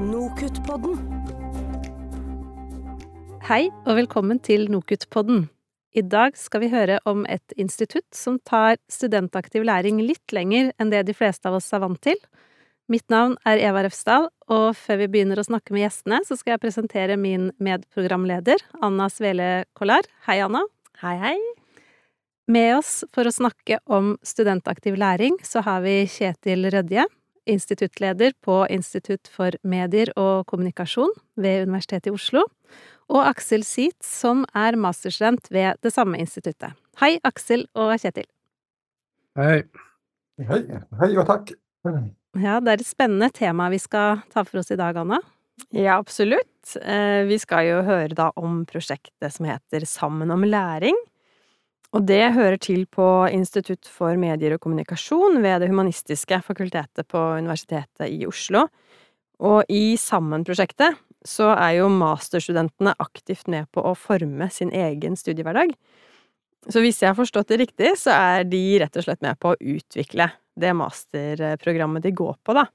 Nokutt-podden. Hei og velkommen til Nokutt-podden. I dag skal vi høre om et institutt som tar studentaktiv læring litt lenger enn det de fleste av oss er vant til. Mitt navn er Eva Refsdal, og før vi begynner å snakke med gjestene, så skal jeg presentere min medprogramleder, Anna Svele Kollar. Hei, Anna. Hei, hei. Med oss for å snakke om studentaktiv læring, så har vi Kjetil Rødje, instituttleder på Institutt for medier og kommunikasjon ved Universitetet i Oslo, og Aksel Seat, som er masterstudent ved det samme instituttet. Hei, Aksel og Kjetil. Hei. Hei, hei og takk. Ja, det er et spennende tema vi skal ta for oss i dag, Anna. Ja, absolutt. Eh, Vi skal jo høre da om prosjektet som heter Sammen om læring. Og det hører til på Institutt for medier og kommunikasjon ved Det humanistiske fakultetet på Universitetet i Oslo. Og i Sammen-prosjektet så er jo masterstudentene aktivt med på å forme sin egen studiehverdag. Så hvis jeg har forstått det riktig, så er de rett og slett med på å utvikle det masterprogrammet de går på, da.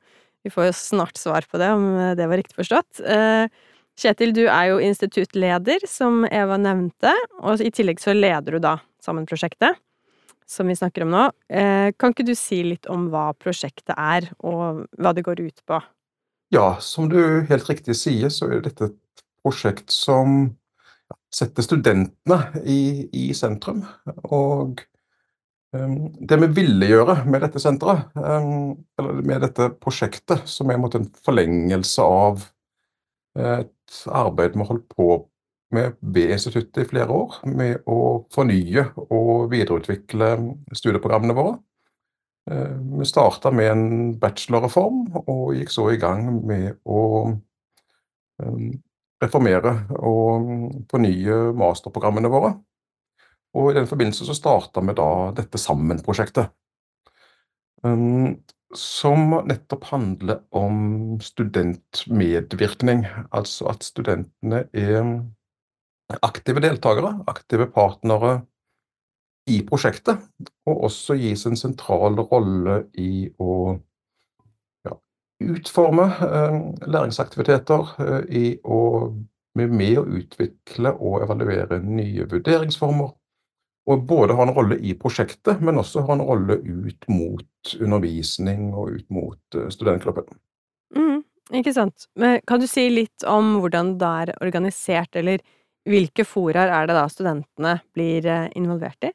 Vi får jo snart svar på det, om det var riktig forstått. Eh, Kjetil, du er jo instituttleder, som Eva nevnte, og i tillegg så leder du da Sammen-prosjektet, som vi snakker om nå. Eh, Kan ikke du si litt om hva prosjektet er, og hva det går ut på? Ja, som du helt riktig sier, så er dette et prosjekt som setter studentene i, i sentrum. Og um, det vi ville gjøre med dette senteret, um, eller med dette prosjektet, som er en en forlengelse av et arbeid vi har holdt på med B-instituttet i flere år, med å fornye og videreutvikle studieprogrammene våre. Eh, Vi starta med en bachelorreform, og gikk så i gang med å eh, reformere og fornye masterprogrammene våre. Og i den forbindelse så starta vi da dette Sammen-prosjektet. Um, Som nettopp handler om studentmedvirkning. Altså at studentene er aktive deltakere, aktive partnere i prosjektet, og også gis en sentral rolle i å ja, utforme eh, læringsaktiviteter, eh, i å med å utvikle og evaluere nye vurderingsformer. Og både ha en rolle i prosjektet, men også ha en rolle ut mot undervisning og ut mot eh, studentgruppen. Mm, ikke sant. Men kan du si litt om hvordan det er organisert, eller hvilke foraer er det da studentene blir eh, involvert i?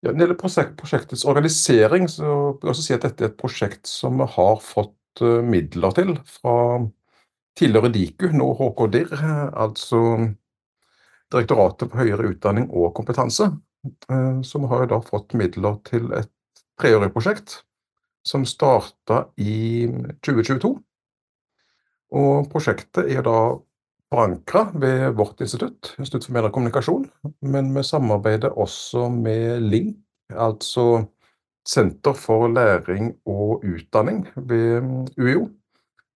Ja, når det gjelder prosjekt, prosjektets organisering, så vil jeg også si at dette er et prosjekt som vi har fått eh, midler til fra tidligere Diku, nå HK-DIR, eh, altså Direktoratet for høyere utdanning og kompetanse. Som har da fått midler til et treårig prosjekt som starta i 2022. Og prosjektet er da forankra ved vårt institutt, Institutt for medier og kommunikasjon, men vi samarbeider også med LINK, altså Senter for læring og utdanning ved UiO,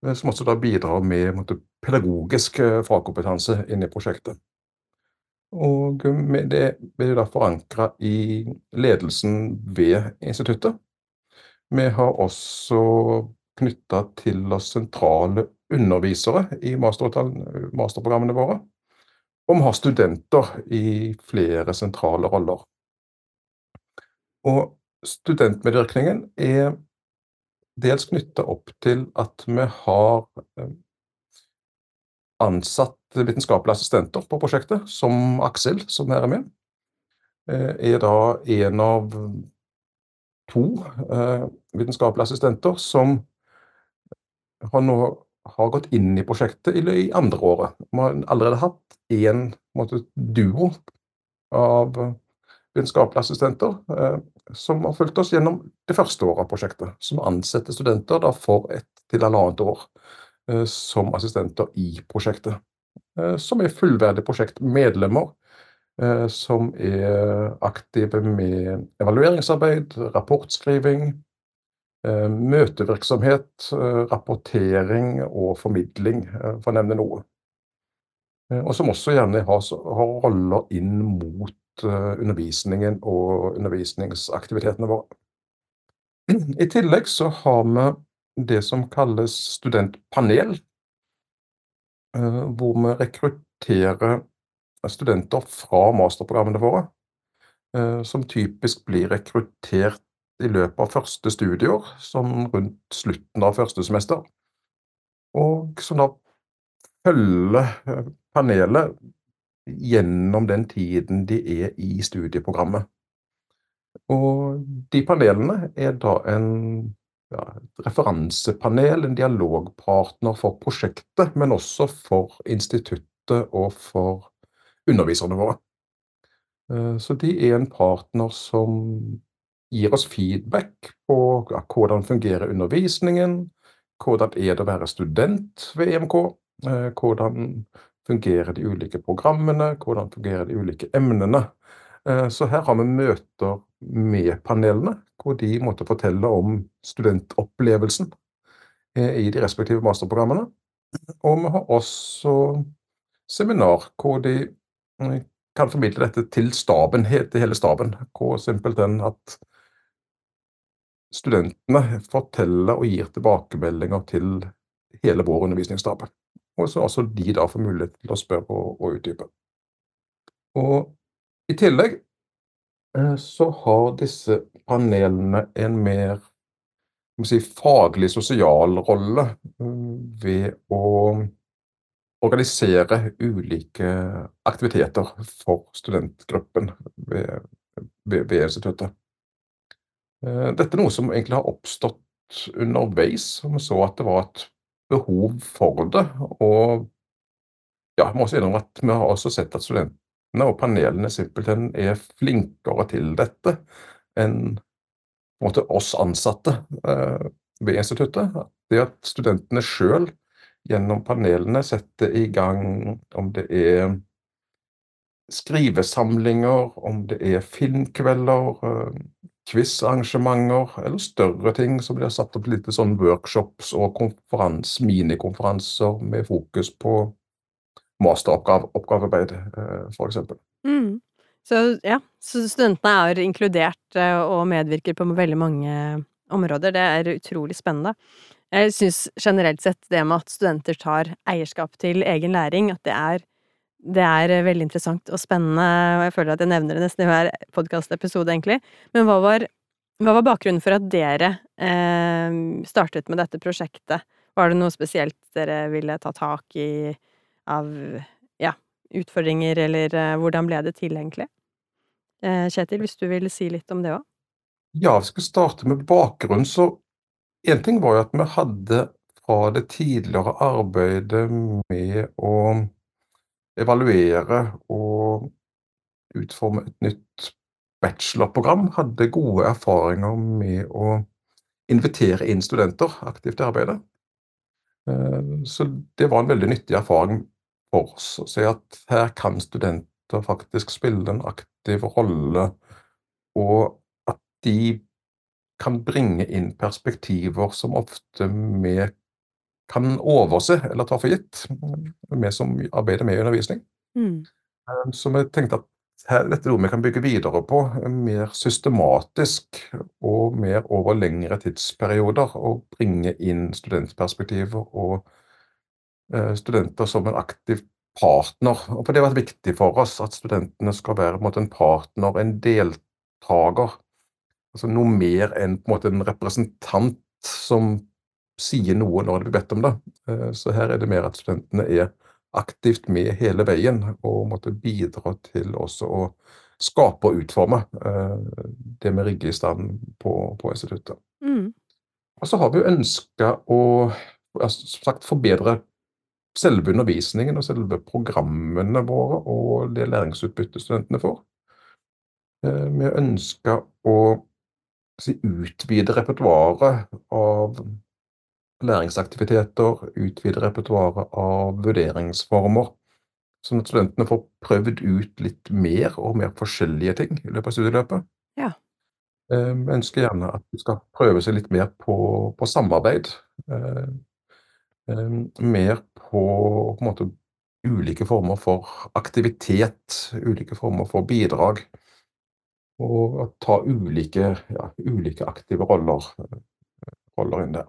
eh, som også da bidrar med på måte, pedagogisk eh, fagkompetanse inn i prosjektet. Og det blir da forankra i ledelsen ved instituttet. Vi har også knytta til oss sentrale undervisere i masterprogrammene våre. Og vi har studenter i flere sentrale roller. Og studentmedvirkningen er dels knytta opp til at vi har eh, ansatt vitenskapelige assistenter på prosjektet, som Aksel, som her er med. eh, Er da en av to eh, vitenskapelige assistenter som har nå har gått inn i prosjektet i, i andre året. Vi har allerede hatt én duo av vitenskapelige assistenter eh, som har fulgt oss gjennom det første året av prosjektet. Som ansetter studenter da for ett til halvannet år eh, som assistenter i prosjektet. Eh, som er fullverdige prosjektmedlemmer. eh, Som er aktive med evalueringsarbeid, rapportskriving, møtevirksomhet, eh, rapportering og formidling, eh, for å nevne noe. Eh, Og som også gjerne har, har roller inn mot eh, undervisningen og undervisningsaktivitetene våre. I tillegg så har vi det som kalles studentpanel, hvor vi rekrutterer studenter fra masterprogrammene våre, som typisk blir rekruttert i løpet av første studieår, sånn rundt slutten av første semester. Og som da følger panelet gjennom den tiden de er i studieprogrammet. Og de panelene er da en ja, et referansepanel, en dialogpartner for prosjektet, men også for instituttet og for underviserne våre. Eh, så de er en partner som gir oss feedback på hvordan fungerer undervisningen, hvordan er det å være student ved EMK, eh, hvordan fungerer de ulike programmene, hvordan fungerer de ulike emnene. Eh, så her har vi møter med panelene, hvor de måtte fortelle om studentopplevelsen i de respektive masterprogrammene. Og vi har også seminar hvor de kan formidle dette til staben, til hele staben. Hvor simpelthen at studentene forteller og gir tilbakemeldinger til hele vår undervisningsstab. Og så altså de da får mulighet til å spørre og, og utdype. Og i tillegg eh, så har disse panelene en mer si, faglig sosial rolle mm, ved å organisere ulike aktiviteter for studentgruppen ved, ved, ved instituttet. Eh, dette er noe som egentlig har oppstått underveis, og vi så at det var et behov for det. Og ja, jeg må også innrømme at vi har også sett at studentene og panelene simpelthen er flinkere til dette enn på en måte oss ansatte eh, ved instituttet. Det at studentene sjøl gjennom panelene setter i gang om det er skrivesamlinger, om det er filmkvelder, eh, quizarrangementer eller større ting som blir satt opp litt sånn workshops og konferans, minikonferanser med fokus på masteroppgavearbeid, eh, f.eks. Mm. Så ja, så studentene er inkludert eh, og medvirker på veldig mange områder. Det er utrolig spennende. Jeg syns generelt sett det med at studenter tar eierskap til egen læring, at det er det er eh, veldig interessant og spennende, og jeg føler at jeg nevner det nesten i hver podkastepisode, egentlig. Men hva var, hva var, bakgrunnen for at dere eh, startet med dette prosjektet? Var det noe spesielt dere ville ta tak i av ja, utfordringer, eller eh, hvordan ble det til, egentlig? Eh, Kjetil, hvis du vil si litt om det òg? Ja, vi skal starte med bakgrunnen. Så én ting var jo at vi hadde fra det tidligere arbeidet med å evaluere og utforme et nytt bachelorprogram. Hadde gode erfaringer med å invitere inn studenter aktivt til arbeidet. Eh, så det var en veldig nyttig erfaring for oss å se at her kan studenter faktisk spille en aktiv rolle, og at de kan bringe inn perspektiver som ofte vi kan overse eller ta for gitt, vi som arbeider med undervisning. Mm. Eh, så vi tenkte at her, dette er noe vi kan bygge videre på mer systematisk og mer over lengre tidsperioder. Og bringe inn studentperspektiver og eh, studenter som en aktiv partner. Og for Det har vært viktig for oss at studentene skal være en, en partner, en deltaker. Altså noe mer enn en, en representant som sier noe når det blir bedt om det. Eh, så her er det mer at studentene er aktivt med hele veien og måtte bidra til også å skape og utforme eh, det vi rigger i stand på, på instituttet. Mm. Og så har vi ønska å som sagt, forbedre selve undervisningen og selve programmene våre og det læringsutbyttet studentene får. Eh, vi ønsker å si, utvide repertoaret av læringsaktiviteter, utvide repertoaret av vurderingsformer. Sånn at studentene får prøvd ut litt mer og mer forskjellige ting i løpet av studieløpet. Ja. Eh, vi ønsker gjerne at de skal prøve seg litt mer på, på samarbeid. Eh, eh, mer på, på måte, ulike former for aktivitet, ulike former for bidrag. Og ta ulike, ja, ulike aktive roller, roller inn der.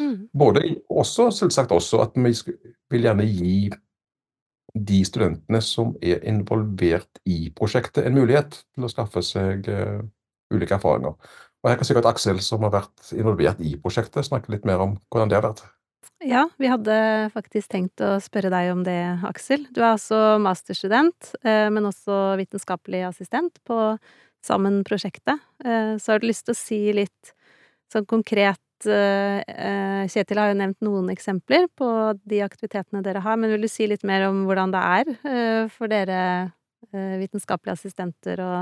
Mm. Både, også, selvsagt også at vi vil gjerne gi de studentene som er involvert i prosjektet, en mulighet til å skaffe seg uh, ulike erfaringer. Og Her kan sikkert Aksel, som har vært involvert i prosjektet, snakke litt mer om hvordan det har vært. Ja, vi hadde faktisk tenkt å spørre deg om det, Aksel. Du er altså masterstudent, uh, men også vitenskapelig assistent på Sammen-prosjektet. Uh, så har du lyst til å si litt sånn konkret Kjetil har jo nevnt noen eksempler på de aktivitetene dere har, men vil du si litt mer om hvordan det er for dere vitenskapelige assistenter å,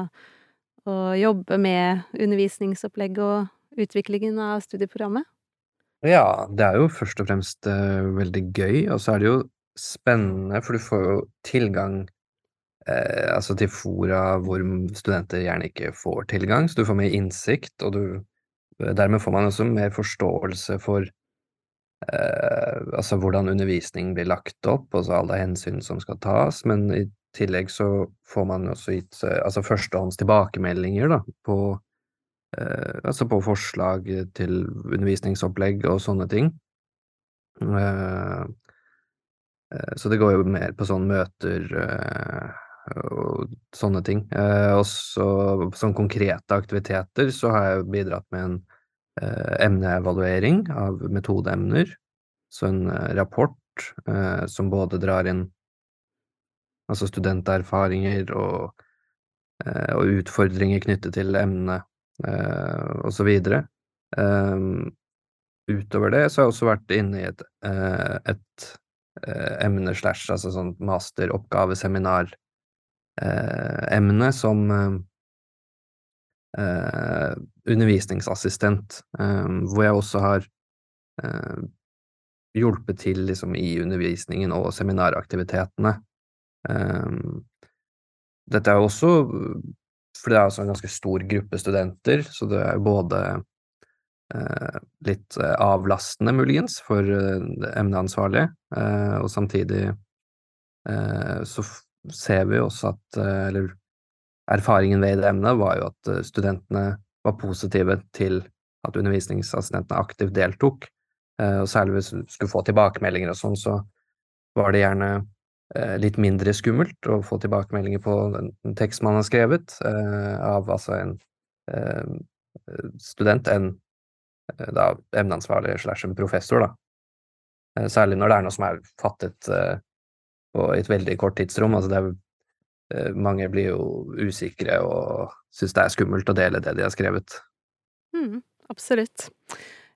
å jobbe med undervisningsopplegg og utviklingen av studieprogrammet? Ja, det er jo først og fremst veldig gøy, og så er det jo spennende, for du får jo tilgang uh, altså til fora hvor studenter gjerne ikke får tilgang, så du får mer innsikt, og du Dermed får man også mer forståelse for eh, altså hvordan undervisning blir lagt opp, altså alle hensyn som skal tas, men i tillegg så får man også gitt eh, altså førstehånds tilbakemeldinger da, på, eh, altså på forslag til undervisningsopplegg og sånne ting. Eh, eh så det går jo mer på sånne møter eh, og sånne ting. Eh, og så som konkrete aktiviteter så har jeg bidratt med en emneevaluering av metodeemner. Så en eh, rapport eh, som både drar inn altså studenterfaringer og, eh, og utfordringer knyttet til emnet eh, så videre. utover det så har jeg også vært inne i et, et emne slash altså sånn masteroppgaveseminar Eh, emne som eh, eh, undervisningsassistent, hvor jeg også har hjulpet til liksom, i undervisningen og seminaraktivitetene. Dette er jo også For det er også en ganske stor gruppe studenter, så det er jo både litt avlastende, muligens, for emneansvarlige, og samtidig så ser vi også at eh, Eller erfaringen ved det emnet var jo at eh, studentene var positive til at undervisningsassistentene aktivt deltok. Eh, og særlig hvis du skulle få tilbakemeldinger og sånn, så var det gjerne litt mindre skummelt å få tilbakemeldinger på en tekst man har skrevet av altså en student enn da emneansvarlig slash en professor, da. Særlig når det er noe som er fattet på et veldig kort tidsrom. Altså det er, eh, mange blir jo usikre og syns det er skummelt å dele det de har skrevet. Mm, absolutt.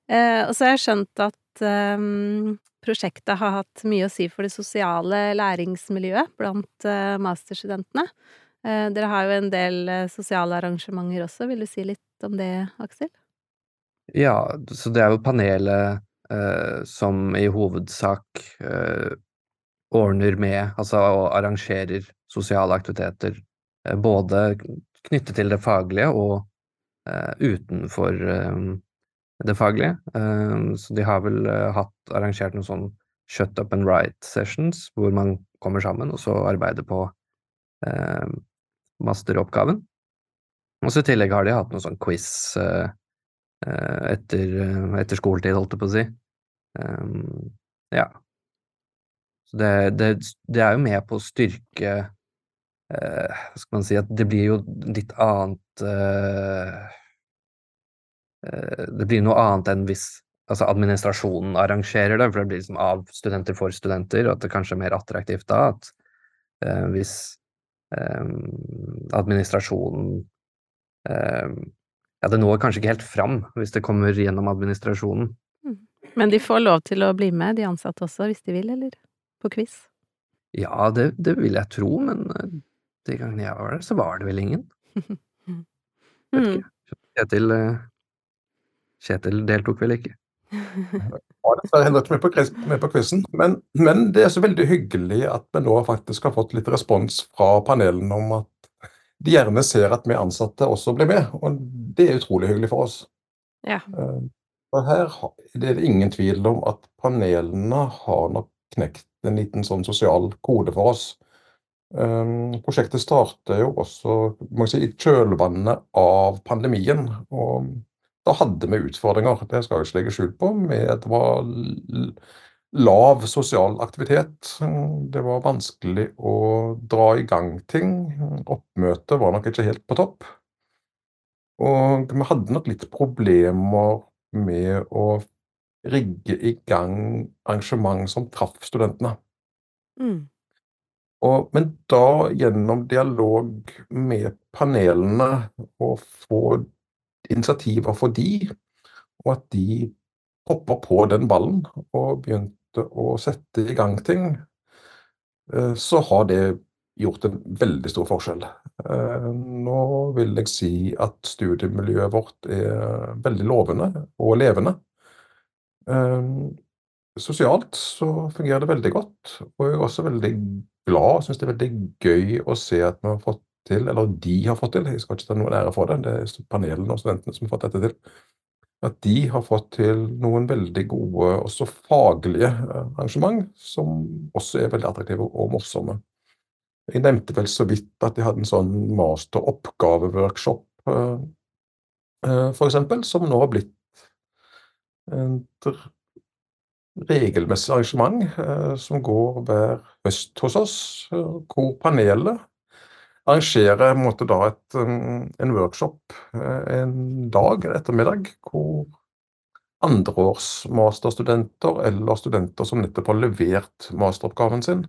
Eh, og så har jeg skjønt at eh, prosjektet har hatt mye å si for det sosiale læringsmiljøet blant eh, masterstudentene. Eh, dere har jo en del eh, sosiale arrangementer også. Vil du si litt om det, Aksel? Ja, så det er jo panelet som i hovedsak ordner med, altså og arrangerer sosiale aktiviteter, eh, både knyttet til det faglige og uh, utenfor uh, det faglige. Uh, så de har vel hatt arrangert noen sånn shut up and write sessions, hvor man kommer sammen og så arbeider på masteroppgaven. Og så i tillegg har de hatt noen sånn quiz etter, etter skoletid, holdt jeg på å si. Um, ja. Så det, det, det, er jo med på å styrke eh, Hva skal man si At det blir jo litt annet eh, eh, Det blir noe annet enn hvis altså administrasjonen arrangerer det, for det blir liksom av studenter for studenter, og at det kanskje er mer attraktivt da at eh, hvis eh, administrasjonen eh, ja, det når kanskje ikke helt fram hvis det kommer gjennom administrasjonen. Mm. Men de får lov til å bli med, de ansatte også, hvis de vil, eller? På quiz? Ja, det, det vil jeg tro, men eh, de gangene jeg var der, så var det vel ingen. Vet ikke. Mm. Kjetil, eh, Kjetil deltok vel ikke. var dessverre heller ikke med på, med på quizen, men, men, det er så veldig hyggelig at vi nå faktisk har fått litt respons fra panelene om at de gjerne ser at vi ansatte også blir med, og det er utrolig hyggelig for oss. Ja. Og her det er det ingen tvil om at panelene har nok knekt en liten sånn sosial kode for oss. Um, prosjektet startet jo også si, i kjølvannet av pandemien. og da hadde vi utfordringer, det skal jeg ikke legge skjul på. Med det var lav sosial aktivitet. Det var vanskelig å dra i gang ting. Oppmøtet var nok ikke helt på topp. Og vi hadde nok litt problemer med å rigge i gang arrangement som traff studentene. Mm. Og, men da gjennom dialog med panelene og få initiativer for de, og at de hoppa på den ballen og begynte å sette i gang ting, eh, så har det gjort en veldig stor forskjell. Eh, nå vil jeg si at studiemiljøet vårt er veldig lovende og levende. Eh, sosialt så fungerer det veldig godt, og jeg er også veldig glad og syns det er veldig gøy å se at vi har fått til, eller de har fått til, jeg skal ikke ta noen ære for det, det er panelene og studentene som har fått dette til, at de har fått til noen veldig gode, også faglige eh, arrangement, som også er veldig attraktive og morsomme. Jeg nevnte vel så vidt at de hadde en sånn masteroppgaveworkshop, uh, uh, f.eks., som nå har blitt et regelmessig arrangement uh, som går hver høst hos oss, hvor panelet arrangerer måte, da, et, um, en workshop eh, en dag, en ettermiddag, hvor andreårs masterstudenter eller studenter som nettopp har levert masteroppgaven sin,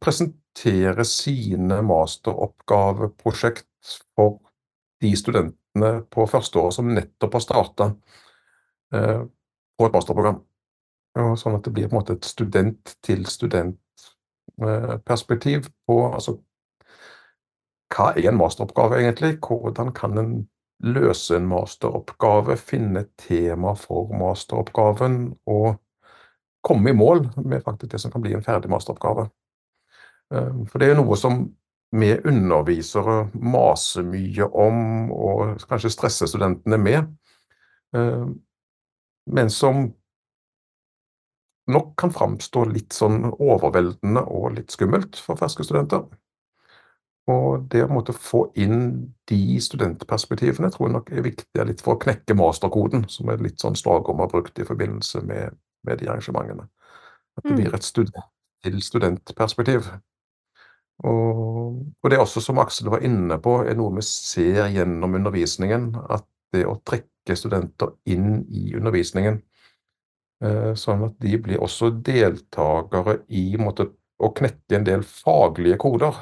presenterer sine masteroppgaveprosjekt for de studentene på førsteåret som nettopp har starta eh, på et masterprogram. Og sånn at det blir på en måte et student-til-student-perspektiv eh, på altså, hva er en masteroppgave egentlig? Hvordan kan en løse en masteroppgave, finne tema for masteroppgaven og komme i mål med faktisk det som kan bli en ferdig masteroppgave. Ehm, for det er noe som vi undervisere maser mye om, og kanskje stresser studentene med, ehm, men som nok kan framstå litt sånn overveldende og litt skummelt for ferske studenter. Og det å måtte få inn de studentperspektivene tror jeg nok er viktig litt for å knekke masterkoden, som er litt sånn slagord vi har brukt i forbindelse med, med de arrangementene. At det mm. blir et student til studentperspektiv. Og, og, det er også, som Aksel var inne på, er noe vi ser gjennom undervisningen. At det å trekke studenter inn i undervisningen, eh, sånn at de blir også deltakere i måte, å knekke en del faglige koder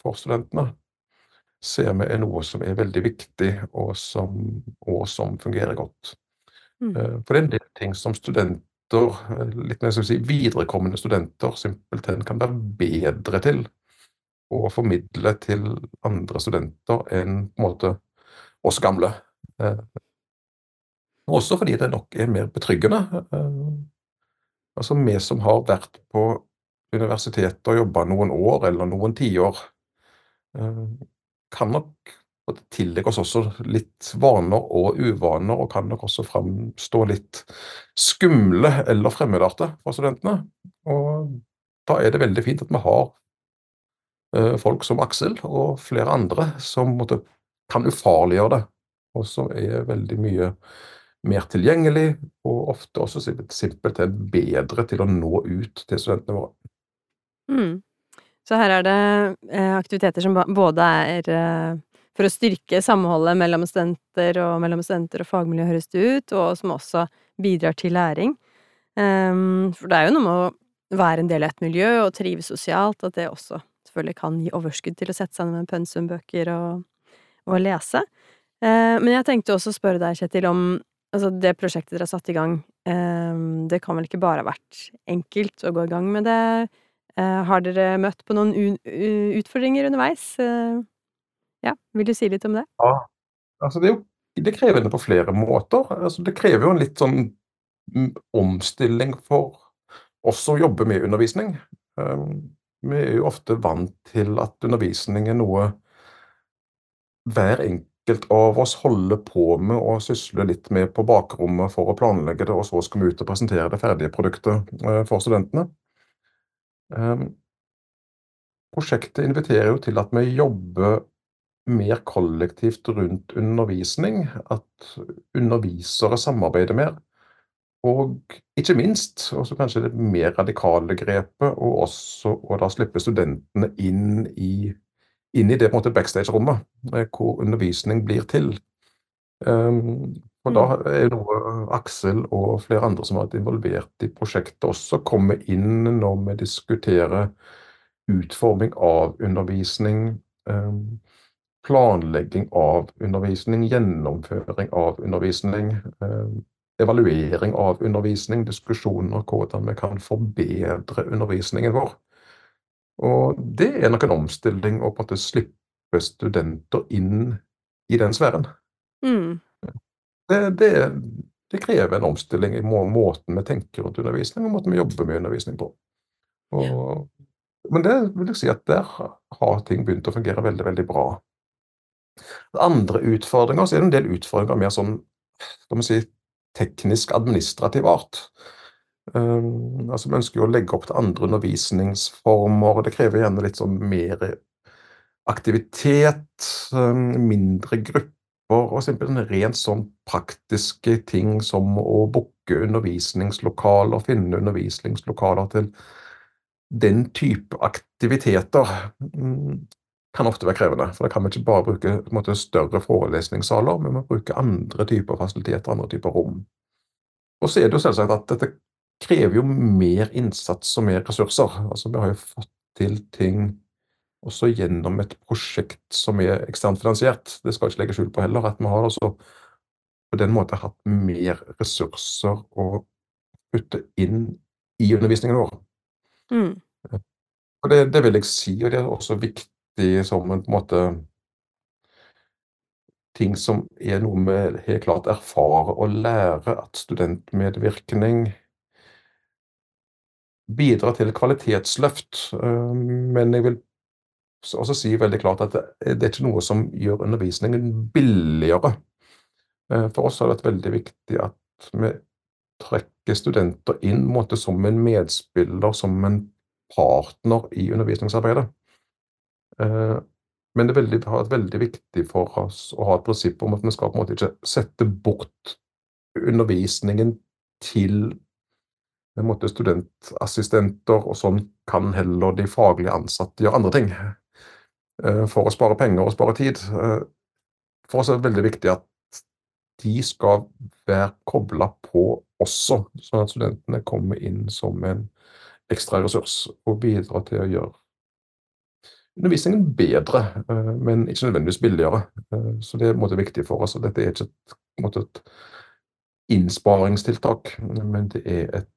for studentene, ser vi er noe som er veldig viktig, og som, og som fungerer godt. Mm. Eh, for det er en del ting som studenter, eh, litt mer si, viderekommende studenter, simpelthen kan være bedre til å formidle til andre studenter enn på en måte oss gamle. Eh, også fordi det nok er mer betryggende. Altså vi som har vært på universitetet og jobba noen år eller noen tiår, Eh, kan nok tillegge oss også litt vaner og uvaner, og kan nok også framstå litt skumle eller fremmedarte for studentene. Og da er det veldig fint at vi har eh, folk som Aksel og flere andre som måtte, kan ufarliggjøre det, og som er veldig mye mer tilgjengelig, og ofte også simpelthen bedre til å nå ut til studentene våre. Mm. Så her er det eh, aktiviteter som både er eh, for å styrke samholdet mellom studenter og mellom studenter og fagmiljø, høres det ut, og som også bidrar til læring. Um, for det er jo noe med å være en del av et miljø og trives sosialt, at det også selvfølgelig kan gi overskudd til å sette seg ned med pensumbøker og, og lese. Uh, men jeg tenkte også å spørre deg, Kjetil, om altså det prosjektet dere har satt i gang. Um, det kan vel ikke bare ha vært enkelt å gå i gang med det? Eh, har dere møtt på noen utfordringer underveis? Eh, ja, vil du si litt om det? Ja, altså det er jo det krevende på flere måter. Altså det krever jo en litt sånn mm, omstilling for oss som jobber med undervisning. Vi er jo ofte vant til at undervisning er noe hver enkelt av oss holder på med og sysler litt med på bakrommet for å planlegge det, og så skal vi ut og presentere det ferdige produktet eh, for studentene. Ehm, prosjektet inviterer jo til at vi jobber mer kollektivt rundt undervisning, at undervisere samarbeider mer. Og ikke minst, også kanskje det mer radikale grepet, og også å da slippe studentene inn i, inn i det på en måte backstage-rommet, eh, hvor undervisning blir til. Um, og da Mm. er noe Aksel og flere andre som har vært involvert i prosjektet også, kommer inn når vi diskuterer utforming av undervisning, um, planlegging av undervisning, gjennomføring av undervisning. Um, evaluering av undervisning, diskusjoner hvordan vi kan forbedre undervisningen vår. Og det er nok en omstilling å på en måte slippe studenter inn i den sfæren. Mm. Det, det, det krever en omstilling i må, måten vi tenker rundt undervisning, og måten vi jobber med undervisning på. Og, men det vil jeg si at der har ting begynt å fungere veldig, veldig bra. Andre utfordringer, så er det en del utfordringer mer sånn, skal vi si, teknisk-administrativ art. Um, altså Vi ønsker jo å legge opp til andre undervisningsformer, og det krever gjerne litt sånn mer aktivitet, um, mindre grupper, og simpelthen rent sånn praktiske ting som å booke undervisningslokaler, finne undervisningslokaler til den type aktiviteter. Um, kan ofte være krevende, for da kan vi ikke bare bruke måte, større forelesningssaler, men vi må bruke andre typer fasiliteter, andre typer rom. Og så er det jo selvsagt at dette krever jo mer innsats og mer ressurser. Altså Vi har jo fått til ting også gjennom et prosjekt som er eksternt finansiert. Det skal ikke legge skjul på heller, at vi har altså på den måten hatt mer ressurser å putte inn i undervisningen vår. Mm. Og det, det vil jeg si, og det er også viktig som en en måte ting som er noe vi helt klart erfarer og lærer, at studentmedvirkning bidrar til kvalitetsløft. Men jeg vil også si veldig klart at det, er ikke noe som gjør undervisningen billigere. For oss har det vært veldig viktig at vi trekker studenter inn måte, som en medspiller, som en partner i undervisningsarbeidet. Men det, har vært veldig viktig for oss å ha et prinsipp om at vi skal på en måte ikke sette bort undervisningen til en måte studentassistenter, og sånn kan heller de faglig ansatte gjøre andre ting. For å spare penger og spare tid. For oss er det veldig viktig at de skal være kobla på også, sånn at studentene kommer inn som en ekstra ressurs og bidrar til å gjøre undervisningen bedre, men ikke nødvendigvis billigere. Så det er en måte viktig for oss. og Dette er ikke et, måte, et innsparingstiltak, men det er et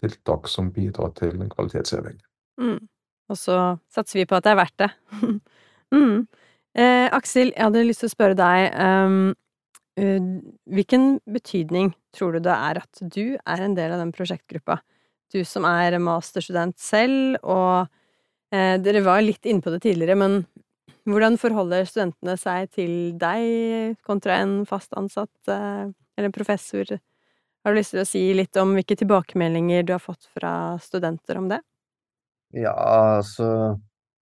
tiltak som bidrar til kvalitetsheving. Mm. Og så satser vi på at det er verdt det. mm. eh, Aksel, jeg hadde lyst til å spørre deg um, uh, Hvilken betydning tror du det er at du er en del av den prosjektgruppa? Du som er masterstudent selv, og eh, dere var litt inne på det tidligere, men hvordan forholder studentene seg til deg kontra en fast ansatt eh, eller en professor? Har du lyst til å si litt om hvilke tilbakemeldinger du har fått fra studenter om det? Ja, altså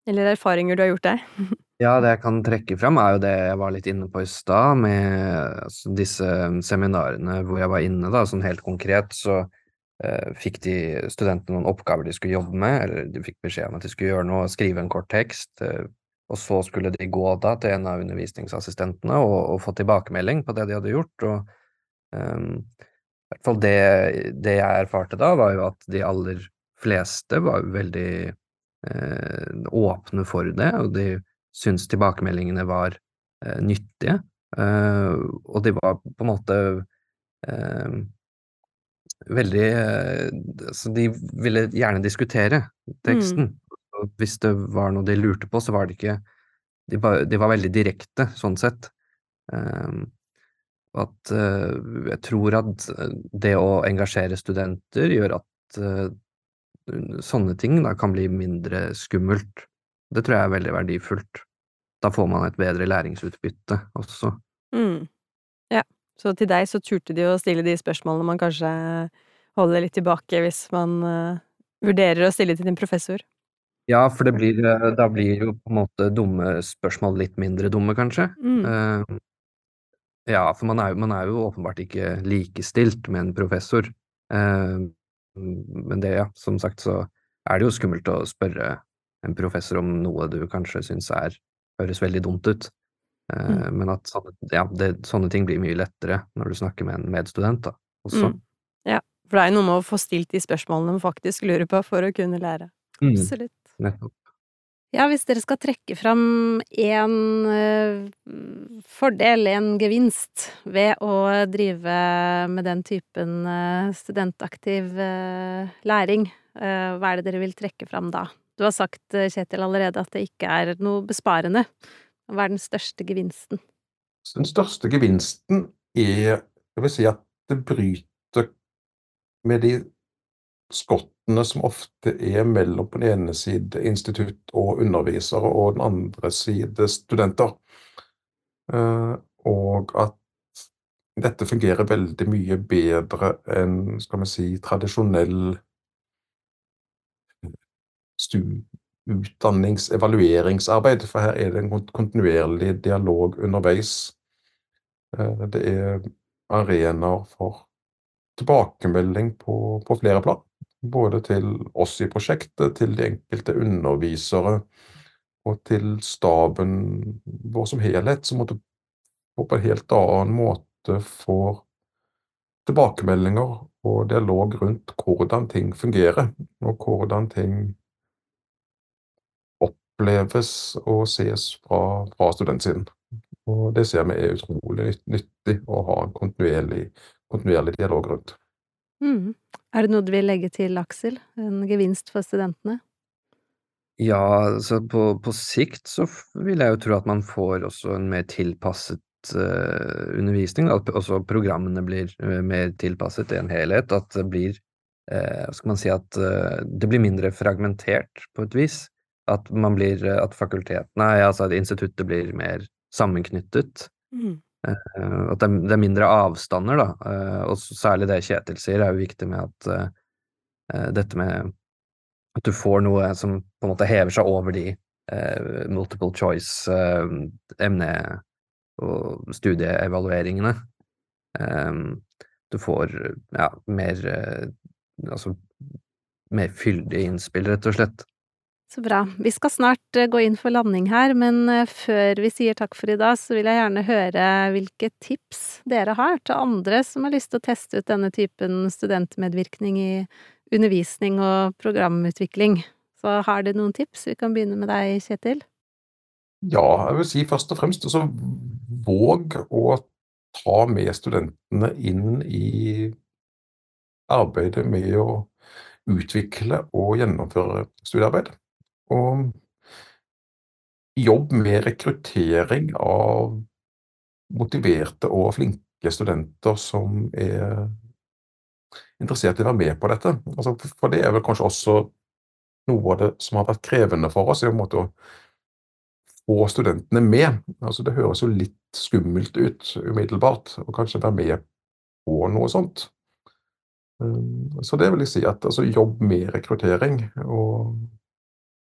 Eller erfaringer du har gjort deg? Ja, det jeg kan trekke fram, er jo det jeg var litt inne på i stad, med altså, disse seminarene hvor jeg var inne, da, sånn helt konkret, så eh, fikk de studentene noen oppgaver de skulle jobbe med, eller de fikk beskjed om at de skulle gjøre noe, skrive en kort tekst, eh, og så skulle de gå da til en av undervisningsassistentene og, og få tilbakemelding på det de hadde gjort, og Um, I hvert fall det, det, jeg erfarte da, var jo at de aller fleste var veldig eh, åpne for det, og de syntes tilbakemeldingene var eh, nyttige. Eh, og de var på en måte veldig Så de ville gjerne diskutere teksten. Mm. Hvis det var noe de lurte på, så var det ikke De, ba, de var veldig direkte, sånn sett. Um, at uh, jeg tror at det å engasjere studenter gjør at uh, sånne ting da kan bli mindre skummelt. Det tror jeg er veldig verdifullt. Da får man et bedre læringsutbytte også. Mm. Ja, så til deg så turte de å stille de spørsmålene man kanskje holder litt tilbake hvis man vurderer å stille til din professor? Ja, for det blir, eh, da blir jo på en måte dumme spørsmål litt mindre dumme, kanskje. Mm. Ja, for man er, man er jo åpenbart ikke likestilt med en professor. Eh, men det, ja, som sagt, så er det jo skummelt å spørre en professor om noe du kanskje syns er høres veldig dumt ut. Eh, Men at sånne, ja, det, sånne ting blir mye lettere når du snakker med en medstudent, da, også. Mm. Ja, for det er jo noe med å få stilt de spørsmålene man faktisk lurer på for å kunne lære. Mm, Absolutt. nettopp. Ja, hvis dere skal trekke fram en eh, fordel, en gevinst, ved å drive med den typen eh, studentaktiv eh, læring, hva er det dere vil trekke fram da? Du har sagt, Kjetil, allerede at det ikke er noe besparende. Hva er den største gevinsten? Den største gevinsten er jeg vil si at det bryter med de skottene som ofte er mellom på den ene side institutt og undervisere, og den andre side studenter. Eh, Og at dette fungerer veldig mye bedre enn skal vi si, tradisjonell utdanningsevalueringsarbeid, utdannings-, evalueringsarbeid, for her er det en kontinuerlig dialog underveis. Eh, Det er arenaer for tilbakemelding på, på flere plan. Både til oss i prosjektet, til de enkelte undervisere og til staben vår som helhet, som måtte på en helt annen måte får tilbakemeldinger og dialog rundt hvordan ting fungerer, og hvordan ting oppleves og ses fra, fra studentsiden. Og det ser vi er utrolig nyttig å ha en kontinuerlig, kontinuerlig dialog rundt. Mm. Er det noe du vil legge til, Aksel? En gevinst for studentene? Ja, så på, på sikt så vil jeg jo tro at man får også en mer tilpasset uh, undervisning. At også programmene blir eh, mer tilpasset i en helhet. At det blir uh, skal man si at uh, det blir mindre fragmentert på et vis. At man blir At fakultetene, altså at instituttet blir mer sammenknyttet. Mm. Eh, At det er, mindre avstander, da. Eh, Og særlig det Kjetil sier, er jo viktig med at eh, dette med at du får noe som på en måte hever seg over de multiple choice eh, emne- og studieevalueringene. Eh, du får ja, mer altså mer fyldige innspill, rett og slett. Så bra. Vi skal snart eh, gå inn for landing her, men eh, før vi sier takk for i dag, så vil jeg gjerne høre hvilke tips dere har til andre som har lyst til å teste ut denne typen studentmedvirkning i undervisning og programutvikling. Så har dere noen tips? Vi kan begynne med deg, Kjetil. Ja, jeg vil si først og fremst altså, våg å ta med studentene inn i arbeidet med å utvikle og gjennomføre studiearbeid. Og jobb med rekruttering av motiverte og flinke studenter som er interessert i å være med på dette. Altså, for det er vel kanskje også noe av det som har vært krevende for oss, i en måte å få studentene med. Altså, det høres jo litt skummelt ut umiddelbart, å kanskje være med på noe sånt. Um, Så det vil jeg si at altså, jobb med rekruttering, og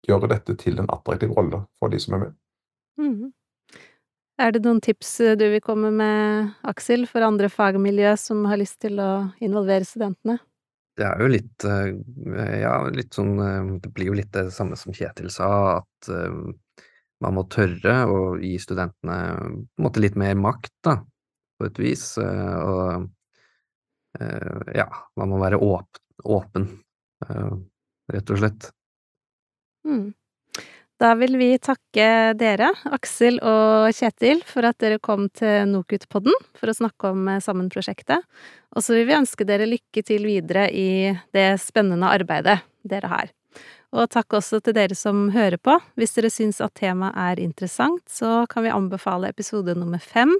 gjøre dette til en attraktiv rolle for de som er med. Mm. Er det noen tips eh, du vil komme med, Aksel, for andre fagmiljø som har lyst til å involvere studentene? Det er jo litt eh, Ja, litt sånn eh, Det blir jo litt det samme som Kjetil sa, at man må tørre å gi studentene på en måte litt mer makt, da, på et vis. Og eh, ja, man må være åp åpen, rett og slett. Mm. Da vil vi takke dere, Aksel og Kjetil, for at dere kom til NOKUT-podden for å snakke om eh, Sammen-prosjektet. Og så vil vi ønske dere lykke til videre i det spennende arbeidet dere har. Og takk også til dere som hører på. Hvis dere syns at temaet er interessant, så kan vi anbefale episode nummer fem,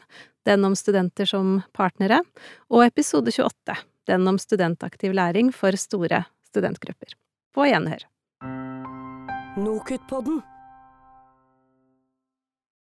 den om studenter som partnere, og episode 28, den om studentaktiv læring for store studentgrupper. På gjenhør. Nokutpodden.